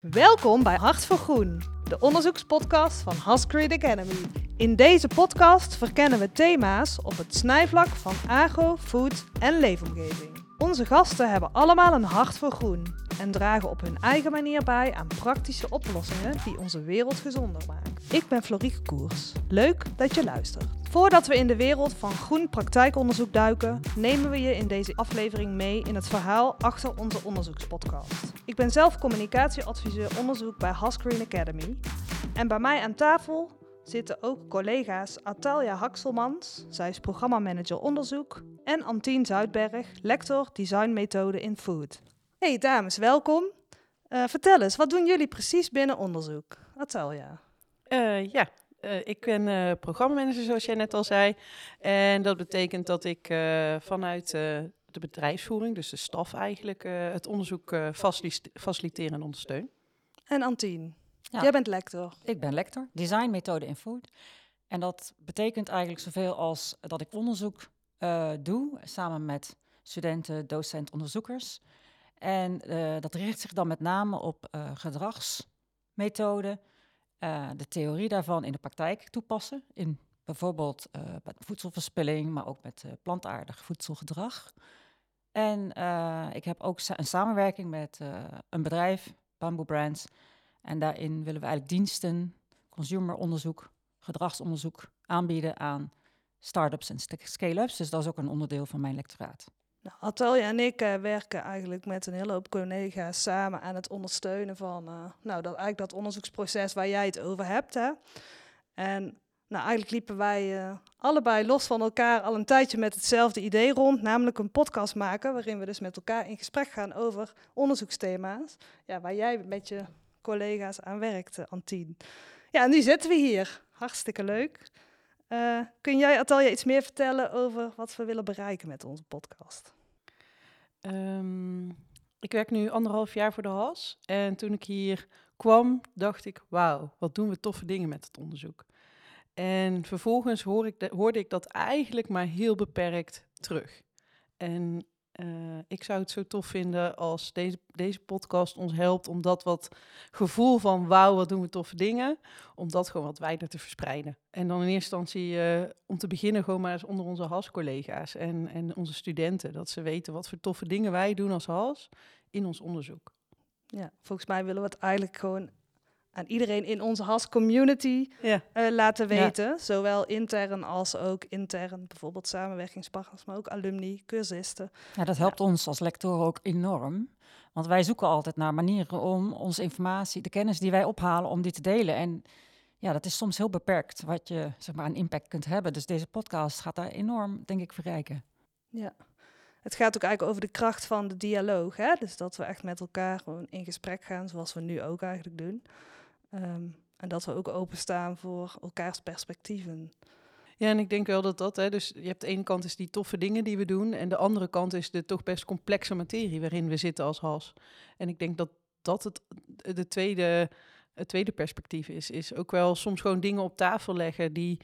Welkom bij Hart voor Groen, de onderzoekspodcast van Hascreed Academy. In deze podcast verkennen we thema's op het snijvlak van agro, food en leefomgeving. Onze gasten hebben allemaal een hart voor groen en dragen op hun eigen manier bij aan praktische oplossingen die onze wereld gezonder maken. Ik ben Florieke Koers. Leuk dat je luistert. Voordat we in de wereld van groen praktijkonderzoek duiken, nemen we je in deze aflevering mee in het verhaal achter onze onderzoekspodcast. Ik ben zelf communicatieadviseur onderzoek bij Hasgreen Academy. En bij mij aan tafel zitten ook collega's Atalia Hakselmans, zij is programmamanager onderzoek, en Antien Zuidberg, lector designmethode in food. Hey dames, welkom. Uh, vertel eens, wat doen jullie precies binnen onderzoek? Atalia. Uh, ja, uh, ik ben uh, programmamanager, zoals jij net al zei. En dat betekent dat ik vanuit de bedrijfsvoering, dus de staf eigenlijk, het onderzoek faciliteer en ondersteun. En Antien? Ja. Jij bent lector. Ik ben lector, design, methode en food. En dat betekent eigenlijk zoveel als dat ik onderzoek uh, doe samen met studenten, docenten, onderzoekers. En uh, dat richt zich dan met name op uh, gedragsmethoden, de theorie daarvan in de praktijk toepassen. In bijvoorbeeld voedselverspilling, maar ook met plantaardig voedselgedrag. En ik heb ook een samenwerking met een bedrijf, Bamboo Brands, en daarin willen we eigenlijk diensten, consumeronderzoek, gedragsonderzoek aanbieden aan start-ups en scale-ups. Dus dat is ook een onderdeel van mijn lectoraat. Nou, en ik uh, werken eigenlijk met een hele hoop collega's samen aan het ondersteunen van uh, nou, dat, eigenlijk dat onderzoeksproces waar jij het over hebt. Hè. En nou, eigenlijk liepen wij uh, allebei los van elkaar al een tijdje met hetzelfde idee rond, namelijk een podcast maken waarin we dus met elkaar in gesprek gaan over onderzoeksthema's. Ja, waar jij met je collega's aan werkte, Antien. Ja, nu zitten we hier. Hartstikke leuk. Uh, kun jij, Atalja, iets meer vertellen over wat we willen bereiken met onze podcast? Um, ik werk nu anderhalf jaar voor de HAS. En toen ik hier kwam, dacht ik, wauw, wat doen we toffe dingen met het onderzoek. En vervolgens hoor ik de, hoorde ik dat eigenlijk maar heel beperkt terug. En uh, ik zou het zo tof vinden als deze, deze podcast ons helpt om dat wat gevoel van wauw, wat doen we toffe dingen, om dat gewoon wat wijder te verspreiden. En dan in eerste instantie uh, om te beginnen gewoon maar eens onder onze HAS-collega's en, en onze studenten, dat ze weten wat voor toffe dingen wij doen als HAS in ons onderzoek. Ja, volgens mij willen we het eigenlijk gewoon aan iedereen in onze HAS-community ja. uh, laten weten. Zowel intern als ook intern, bijvoorbeeld samenwerkingspartners, maar ook alumni, cursisten. Ja, dat helpt ons als lectoren ook enorm. Want wij zoeken altijd naar manieren om onze informatie, de kennis die wij ophalen, om die te delen. En ja, dat is soms heel beperkt wat je zeg maar een impact kunt hebben. Dus deze podcast gaat daar enorm, denk ik, verrijken. Ja. Het gaat ook eigenlijk over de kracht van de dialoog. Hè? Dus dat we echt met elkaar gewoon in gesprek gaan, zoals we nu ook eigenlijk doen. Um, en dat we ook openstaan voor elkaars perspectieven. Ja, en ik denk wel dat dat, hè, dus je hebt de ene kant is die toffe dingen die we doen, en de andere kant is de toch best complexe materie waarin we zitten als HAS. En ik denk dat dat het, de tweede, het tweede perspectief is, is ook wel soms gewoon dingen op tafel leggen die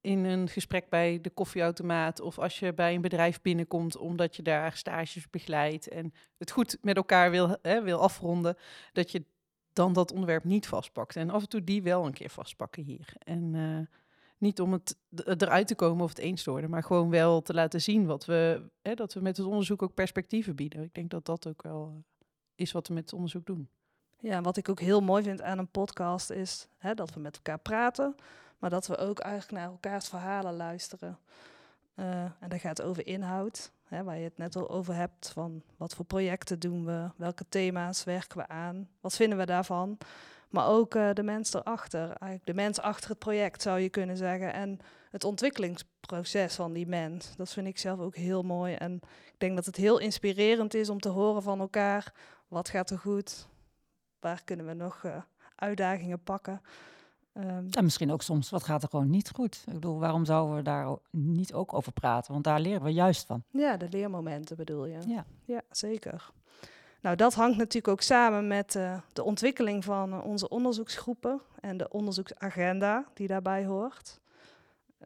in een gesprek bij de koffieautomaat of als je bij een bedrijf binnenkomt omdat je daar stages begeleidt en het goed met elkaar wil, hè, wil afronden, dat je dan dat onderwerp niet vastpakt. En af en toe die wel een keer vastpakken hier. En uh, niet om het eruit te komen of het eens te worden, maar gewoon wel te laten zien wat we, hè, dat we met het onderzoek ook perspectieven bieden. Ik denk dat dat ook wel uh, is wat we met het onderzoek doen. Ja, wat ik ook heel mooi vind aan een podcast is hè, dat we met elkaar praten, maar dat we ook eigenlijk naar elkaars verhalen luisteren. Uh, en dat gaat over inhoud, waar je het net al over hebt, van wat voor projecten doen we, welke thema's werken we aan, wat vinden we daarvan. Maar ook uh, de mens erachter, eigenlijk de mens achter het project zou je kunnen zeggen. En het ontwikkelingsproces van die mens, dat vind ik zelf ook heel mooi. En ik denk dat het heel inspirerend is om te horen van elkaar, wat gaat er goed, waar kunnen we nog uh, uitdagingen pakken. Um, en misschien ook soms, wat gaat er gewoon niet goed? Ik bedoel, waarom zouden we daar niet ook over praten? Want daar leren we juist van. Ja, de leermomenten bedoel je. Ja, ja zeker. Nou, dat hangt natuurlijk ook samen met uh, de ontwikkeling van uh, onze onderzoeksgroepen en de onderzoeksagenda die daarbij hoort.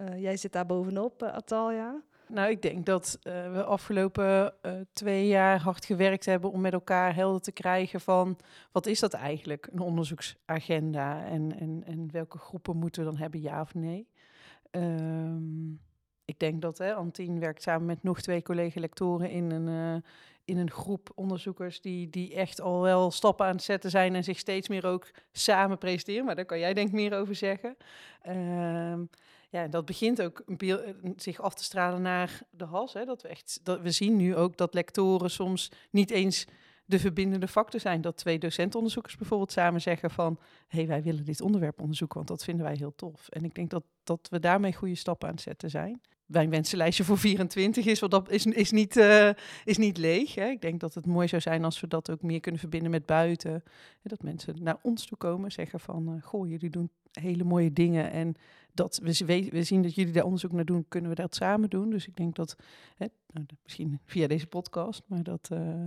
Uh, jij zit daar bovenop, Atalia. Nou, ik denk dat uh, we afgelopen uh, twee jaar hard gewerkt hebben om met elkaar helder te krijgen van wat is dat eigenlijk, een onderzoeksagenda en, en, en welke groepen moeten we dan hebben, ja of nee. Um, ik denk dat hè, Antien werkt samen met nog twee collega-lectoren in een, uh, in een groep onderzoekers die, die echt al wel stappen aan het zetten zijn en zich steeds meer ook samen presenteren. Maar daar kan jij denk ik meer over zeggen. Uh, ja, dat begint ook een zich af te stralen naar de has. Hè, dat we, echt, dat we zien nu ook dat lectoren soms niet eens de verbindende factor zijn. Dat twee docentonderzoekers bijvoorbeeld samen zeggen van... hé, hey, wij willen dit onderwerp onderzoeken, want dat vinden wij heel tof. En ik denk dat, dat we daarmee goede stappen aan het zetten zijn mijn wensenlijstje voor 24 is, want dat is, is, niet, uh, is niet leeg. Hè. Ik denk dat het mooi zou zijn als we dat ook meer kunnen verbinden met buiten. Dat mensen naar ons toe komen, zeggen van, uh, goh, jullie doen hele mooie dingen en dat we, we, zien dat jullie daar onderzoek naar doen, kunnen we dat samen doen. Dus ik denk dat, hè, nou, misschien via deze podcast, maar dat, uh,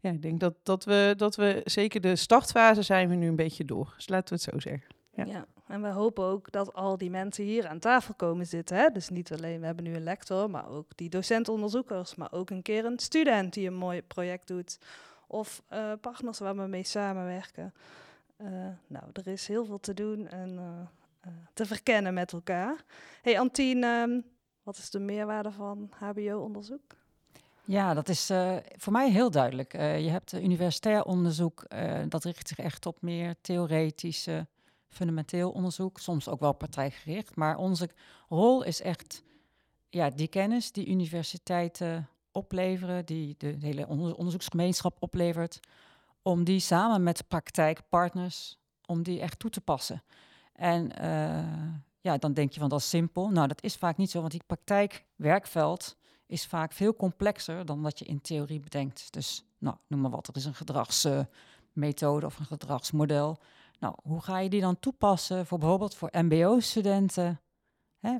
ja, ik denk dat, dat, we, dat we zeker de startfase zijn we nu een beetje door. Dus laten we het zo zeggen. Ja. ja. En we hopen ook dat al die mensen hier aan tafel komen zitten. Hè? Dus niet alleen, we hebben nu een lector, maar ook die docent-onderzoekers, maar ook een keer een student die een mooi project doet. Of uh, partners waar we mee samenwerken. Uh, nou, er is heel veel te doen en uh, te verkennen met elkaar. hey Antien, um, wat is de meerwaarde van HBO-onderzoek? Ja, dat is voor mij heel duidelijk. Je hebt universitair onderzoek, dat richt zich echt op meer theoretische fundamenteel onderzoek, soms ook wel partijgericht. Maar onze rol is echt ja, die kennis die universiteiten opleveren, die de hele onderzoeksgemeenschap oplevert, om die samen met praktijkpartners, om die echt toe te passen. En uh, ja, dan denk je van dat is simpel. Nou, dat is vaak niet zo, want die praktijkwerkveld is vaak veel complexer dan wat je in theorie bedenkt. Dus, nou, noem maar wat, er is een gedragsmethode of een gedragsmodel. Nou, hoe ga je die dan toepassen voor bijvoorbeeld voor MBO-studenten?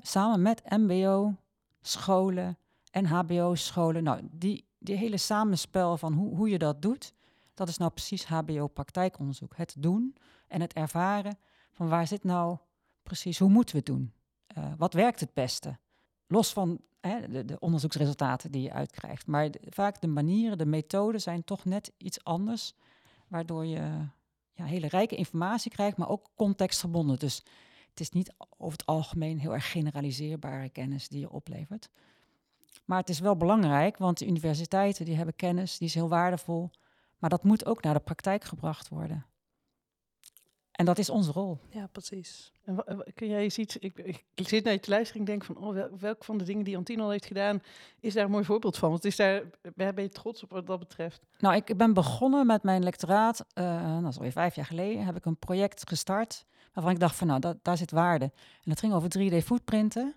Samen met MBO-scholen en HBO-scholen. Nou, die, die hele samenspel van hoe, hoe je dat doet, dat is nou precies HBO-praktijkonderzoek. Het doen en het ervaren van waar zit nou precies, hoe moeten we het doen? Uh, wat werkt het beste? Los van hè, de, de, onderzoeksresultaten die je uitkrijgt. Maar vaak de manieren, de methoden zijn toch net iets anders, waardoor je ja, hele rijke informatie krijgt, maar ook contextgebonden. Dus het is niet over het algemeen heel erg generaliseerbare kennis die je oplevert. Maar het is wel belangrijk, want de universiteiten die hebben kennis, die is heel waardevol. Maar dat moet ook naar de praktijk gebracht worden. En dat is onze rol. Ja, precies. En kun jij eens iets... Ik, ik, zit naar je te luisteren en denk van... Oh, wel, welk van de dingen die Antine al heeft gedaan... is daar een mooi voorbeeld van? Want is daar, ben je trots op wat dat betreft? Nou, ik ben begonnen met mijn lectoraat... Uh, nou, dat is alweer vijf jaar geleden... heb ik een project gestart... waarvan ik dacht van, nou, dat, daar zit waarde. En dat ging over 3D-footprinten.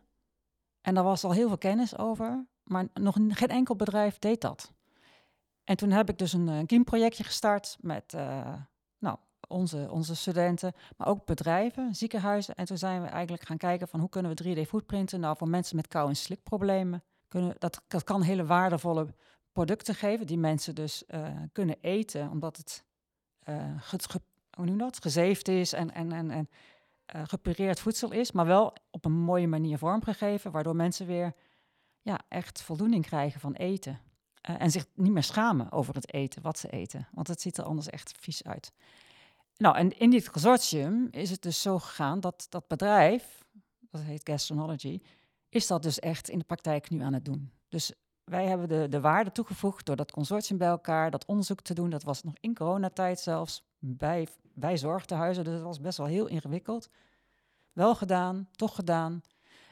En daar was al heel veel kennis over... maar nog geen enkel bedrijf deed dat. En toen heb ik dus een, een kiemprojectje gestart... met... Uh, nou, onze, onze studenten, maar ook bedrijven, ziekenhuizen. En toen zijn we eigenlijk gaan kijken van hoe kunnen we 3D-footprinten nou voor mensen met kou- en slikproblemen. Kunnen, dat, dat kan hele waardevolle producten geven die mensen dus uh, kunnen eten, omdat het dat? gezeefd is en, en, en, en uh, gepureerd voedsel is, maar wel op een mooie manier vormgegeven, waardoor mensen weer ja, echt voldoening krijgen van eten. en zich niet meer schamen over het eten, wat ze eten. Want het ziet er anders echt vies uit. Nou, en in dit consortium is het dus zo gegaan dat dat bedrijf, dat heet Gastronology, is dat dus echt in de praktijk nu aan het doen. Dus wij hebben de, de waarde toegevoegd door dat consortium bij elkaar, dat onderzoek te doen. Dat was nog in coronatijd zelfs, bij, bij zorgtehuizen, dus dat was best wel heel ingewikkeld. Wel gedaan, toch gedaan.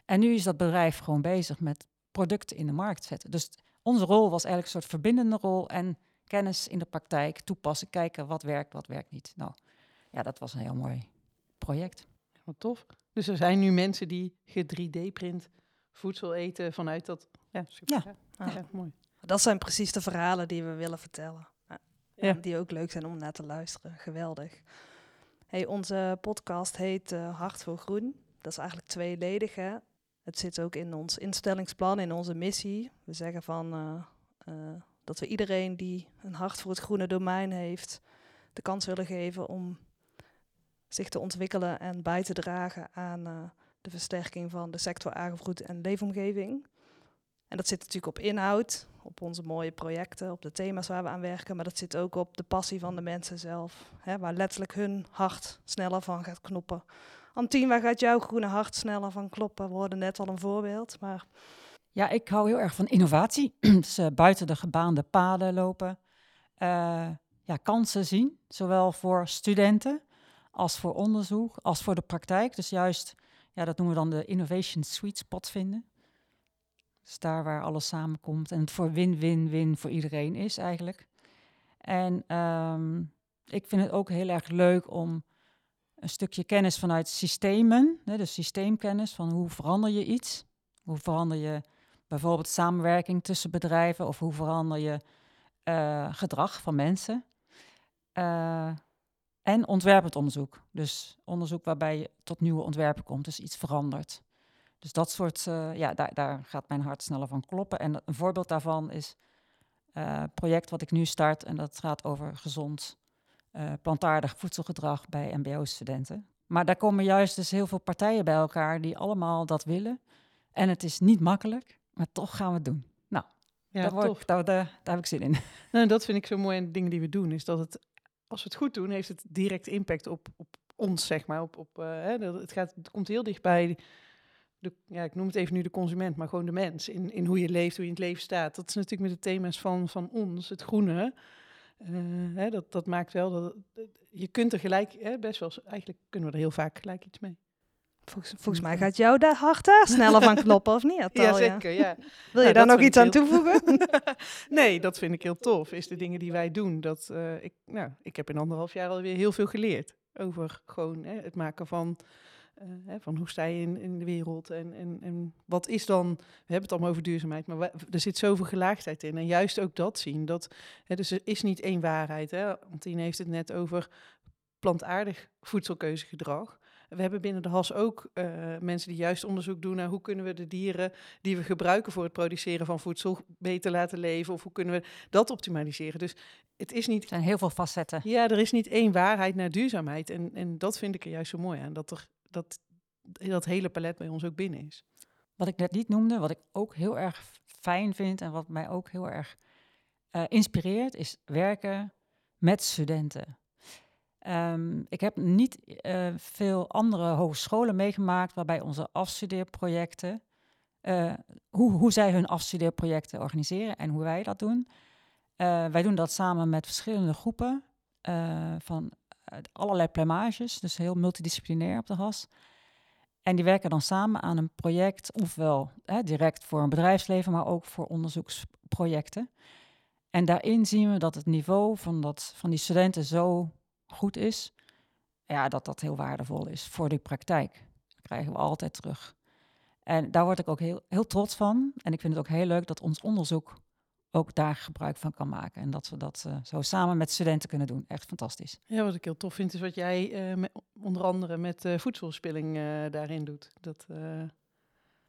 En nu is dat bedrijf gewoon bezig met producten in de markt zetten. Dus onze rol was eigenlijk een soort verbindende rol en kennis in de praktijk toepassen, kijken wat werkt, wat werkt niet. Nou, ja, dat was een heel mooi project. Wat tof. Dus er zijn nu mensen die ge 3D-print voedsel eten vanuit dat. Ja, super. Ja. ja. ja mooi. Dat zijn precies de verhalen die we willen vertellen. Ja. Die ook leuk zijn om naar te luisteren. Geweldig. Hey, onze podcast heet uh, Hart voor Groen. Dat is eigenlijk tweeledig. Hè? Het zit ook in ons instellingsplan, in onze missie. We zeggen van uh, uh, dat we iedereen die een hart voor het groene domein heeft, de kans willen geven om zich te ontwikkelen en bij te dragen aan uh, de versterking van de sector agrofood en leefomgeving. En dat zit natuurlijk op inhoud, op onze mooie projecten, op de thema's waar we aan werken. Maar dat zit ook op de passie van de mensen zelf. Hè, waar letterlijk hun hart sneller van gaat kloppen. Antien, waar gaat jouw groene hart sneller van kloppen? We hoorden net al een voorbeeld, maar... Ja, ik hou heel erg van innovatie. dus uh, buiten de gebaande paden lopen. Uh, ja, kansen zien, zowel voor studenten als voor onderzoek, als voor de praktijk. Dus juist, ja, dat noemen we dan de innovation sweet spot vinden. Dus daar waar alles samenkomt en het voor win-win-win voor iedereen is eigenlijk. En um, ik vind het ook heel erg leuk om een stukje kennis vanuit systemen, hè, dus systeemkennis van hoe verander je iets. Hoe verander je bijvoorbeeld samenwerking tussen bedrijven of hoe verander je uh, gedrag van mensen. Uh, en ontwerpend onderzoek. Dus onderzoek waarbij je tot nieuwe ontwerpen komt, dus iets verandert. Dus dat soort, uh, ja, daar, daar gaat mijn hart sneller van kloppen. En een voorbeeld daarvan is een project wat ik nu start en dat gaat over gezond uh, plantaardig voedselgedrag bij MBO-studenten. Maar daar komen juist dus heel veel partijen bij elkaar die allemaal dat willen. En het is niet makkelijk, maar toch gaan we het doen. Nou, ja, daar, word, daar, daar, daar, heb ik zin in. Nou, dat vind ik zo mooi aan de dingen die we doen, is dat het, als we het goed doen, heeft het direct impact op, op ons, zeg maar. Op, op, hè, het, gaat, het komt heel dichtbij de, ja, ik noem het even nu de consument, maar gewoon de mens. In, in hoe je leeft, hoe je in het leven staat. Dat is natuurlijk met de thema's van, van ons, het groene. Uh, hè, dat, dat maakt wel dat je kunt er gelijk, hè, best wel, eigenlijk kunnen we er heel vaak gelijk iets mee. Volgens, volgens mij gaat jouw hart daar sneller van kloppen, of niet? Ja, zeker, ja. Wil je nou, daar nog iets aan toevoegen? nee, dat vind ik heel tof. Is de dingen die wij doen. Dat, uh, ik, nou, ik heb in anderhalf jaar alweer heel veel geleerd over gewoon hè, het maken van uh, hè, van hoe sta je in, in de wereld en, en, en wat is dan, we hebben het allemaal over duurzaamheid, maar er zit zoveel gelaagdheid in. En juist ook dat zien, dat, hè, dus er is niet één waarheid. Hè. Antine heeft het net over plantaardig voedselkeuzegedrag. We hebben binnen de HAS ook uh, mensen die juist onderzoek doen naar hoe kunnen we de dieren die we gebruiken voor het produceren van voedsel beter laten leven of hoe kunnen we dat optimaliseren. Dus het is niet. Er zijn heel veel facetten. Ja, er is niet één waarheid naar duurzaamheid. En, en dat vind ik er juist zo mooi aan. Dat er dat dat hele palet bij ons ook binnen is. Wat ik net niet noemde, wat ik ook heel erg fijn vind en wat mij ook heel erg uh, inspireert, is werken met studenten. Um, ik heb niet uh, veel andere hogescholen meegemaakt waarbij onze afstudeerprojecten, uh, hoe, hoe zij hun afstudeerprojecten organiseren en hoe wij dat doen. wij doen dat samen met verschillende groepen van allerlei plamages, dus heel multidisciplinair op de HAS. En die werken dan samen aan een project, ofwel hè, direct voor een bedrijfsleven, maar ook voor onderzoeksprojecten. En daarin zien we dat het niveau van, dat, van die studenten zo goed is, ja, dat dat heel waardevol is voor die praktijk. Dat krijgen we altijd terug. En daar word ik ook heel, heel trots van. En ik vind het ook heel leuk dat ons onderzoek ook daar gebruik van kan maken. En dat we dat uh, zo samen met studenten kunnen doen. Echt fantastisch. Ja, wat ik heel tof vind is wat jij uh, met, onder andere met uh, voedselspilling daarin doet. Dat,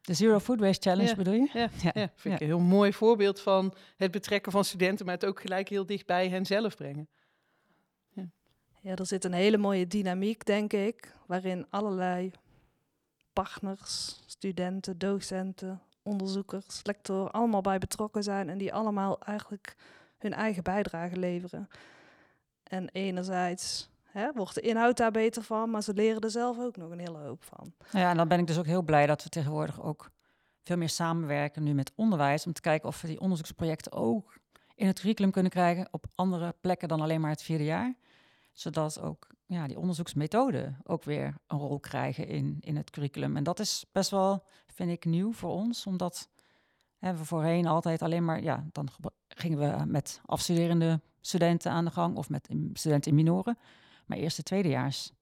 de Zero Food Waste Challenge ja, bedoel je? Ja, ja, ja vind ik een heel mooi voorbeeld van het betrekken van studenten, maar het ook gelijk heel dicht bij hen zelf brengen. Ja. er zit een hele mooie dynamiek, denk ik, waarin allerlei partners, studenten, docenten, onderzoekers, lectoren allemaal bij betrokken zijn en die allemaal eigenlijk hun eigen bijdrage leveren. En enerzijds hè, wordt de inhoud daar beter van, maar ze leren er zelf ook nog een hele hoop van. Ja, en dan ben ik dus ook heel blij dat we tegenwoordig ook veel meer samenwerken nu met onderwijs, om te kijken of we die onderzoeksprojecten ook in het curriculum kunnen krijgen op andere plekken dan alleen maar het vierde jaar. Zodat ook ja, die onderzoeksmethoden ook weer een rol krijgen in, in het curriculum. En dat is best wel vind ik nieuw voor ons, omdat hè, we voorheen altijd alleen maar, ja, dan gingen we met afstuderende studenten aan de gang of met studenten in minoren. Maar eerste, tweedejaars,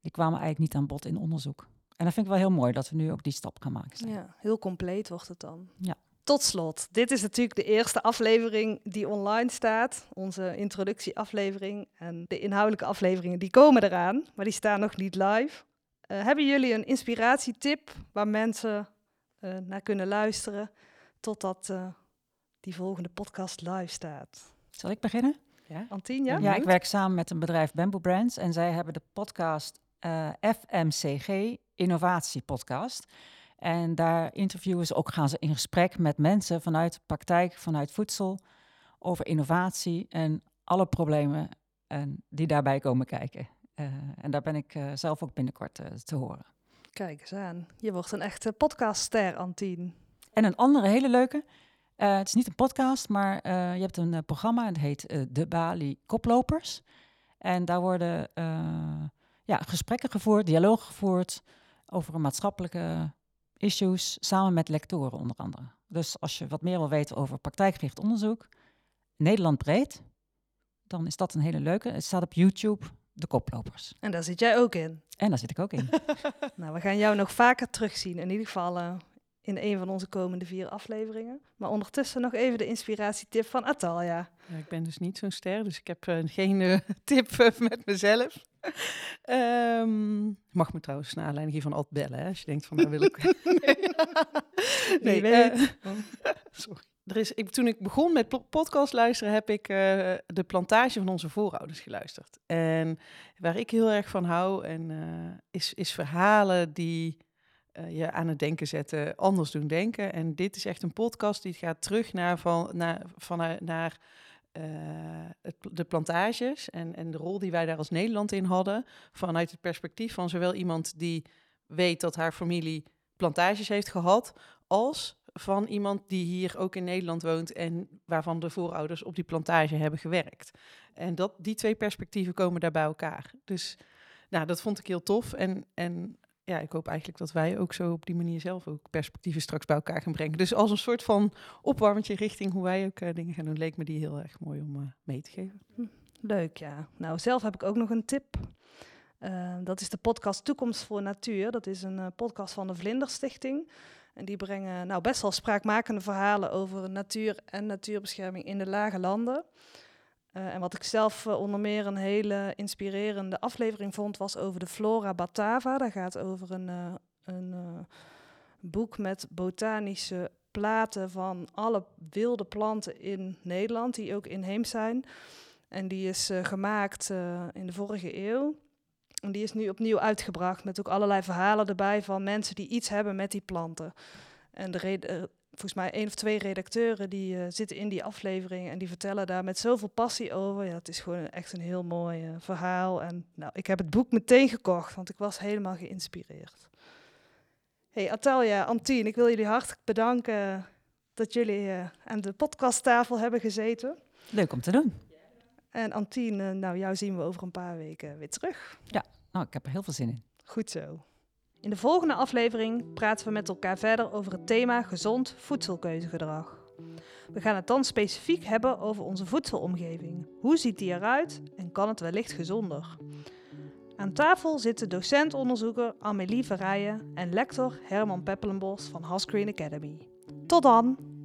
die kwamen eigenlijk niet aan bod in onderzoek. En dat vind ik wel heel mooi dat we nu ook die stap gaan maken. Ja, heel compleet wordt het dan. Ja. Tot slot, dit is natuurlijk de eerste aflevering die online staat, onze introductieaflevering. En de inhoudelijke afleveringen die komen eraan, maar die staan nog niet live. Uh, hebben jullie een inspiratietip waar mensen uh, naar kunnen luisteren totdat uh, die volgende podcast live staat? Zal ik beginnen? Ja, Antien, ja? Ja, ik werk samen met een bedrijf Bamboo Brands en zij hebben de podcast FMCG Innovatie Podcast. En daar interviewen ze ook, gaan ze in gesprek met mensen vanuit de praktijk, vanuit voedsel, over innovatie en alle problemen en die daarbij komen kijken. Uh, en daar ben ik uh, zelf ook binnenkort uh, te horen. Kijk eens aan. Je wordt een echte podcastster, Antien. En een andere hele leuke. het is niet een podcast, maar je hebt een programma. Het heet De Bali Koplopers. En daar worden ja, gesprekken gevoerd, dialoog gevoerd over maatschappelijke issues, samen met lectoren onder andere. Dus als je wat meer wil weten over praktijkgericht onderzoek, Nederland breed, dan is dat een hele leuke. Het staat op YouTube, De Koplopers. En daar zit jij ook in. En daar zit ik ook in. nou, we gaan jou nog vaker terugzien. In ieder geval uh, in een van onze komende vier afleveringen. Maar ondertussen nog even de inspiratietip van Atalia. Ja, ik ben dus niet zo'n ster, dus ik heb uh, geen uh, tip met mezelf. um, mag me trouwens naar aanleiding hiervan altijd bellen, hè, als je denkt van, nou wil ik... nee, nee sorry. Er is, ik, toen ik begon met podcast luisteren, heb ik uh, de plantage van onze voorouders geluisterd. En waar ik heel erg van hou, en, uh, is, is verhalen die uh, je aan het denken zetten, anders doen denken. En dit is echt een podcast die gaat terug naar, van, naar, vanuit, naar het, de plantages en, en de rol die wij daar als Nederland in hadden. Vanuit het perspectief van zowel iemand die weet dat haar familie plantages heeft gehad, als van iemand die hier ook in Nederland woont en waarvan de voorouders op die plantage hebben gewerkt. En dat, die twee perspectieven komen daar bij elkaar. Dus nou, dat vond ik heel tof. En, en ja, ik hoop eigenlijk dat wij ook zo op die manier zelf ook perspectieven straks bij elkaar gaan brengen. Dus als een soort van opwarmetje richting hoe wij ook uh, dingen gaan doen, leek me die heel erg mooi om uh, mee te geven. Hm, leuk, ja. Nou, zelf heb ik ook nog een tip. Uh, dat is de podcast Toekomst voor Natuur. Dat is een podcast van de Vlinderstichting. En die brengen nou, best wel spraakmakende verhalen over natuur en natuurbescherming in de lage landen. Uh, en wat ik zelf uh, onder meer een hele inspirerende aflevering vond, was over de Flora Batava. Dat gaat over een, uh, een boek met botanische platen van alle wilde planten in Nederland, die ook inheems zijn. En die is gemaakt in de vorige eeuw. En die is nu opnieuw uitgebracht met ook allerlei verhalen erbij van mensen die iets hebben met die planten. En de uh, volgens mij één of twee redacteuren die uh, zitten in die aflevering en die vertellen daar met zoveel passie over. Ja, het is gewoon echt een heel mooi uh, verhaal. En nou, ik heb het boek meteen gekocht, want ik was helemaal geïnspireerd. Hey Atalia, Antien, ik wil jullie hartelijk bedanken dat jullie aan de podcasttafel hebben gezeten. Leuk om te doen. En Antien, nou, jou zien we over een paar weken weer terug. Ja, nou, ik heb er heel veel zin in. Goed zo. In de volgende aflevering praten we met elkaar verder over het thema gezond voedselkeuzegedrag. We gaan het dan specifiek hebben over onze voedselomgeving. Hoe ziet die eruit en kan het wellicht gezonder? Aan tafel zitten docent-onderzoeker Amélie Verrijen en lector Herman Peppelenbos van Hasgreen Academy. Tot dan!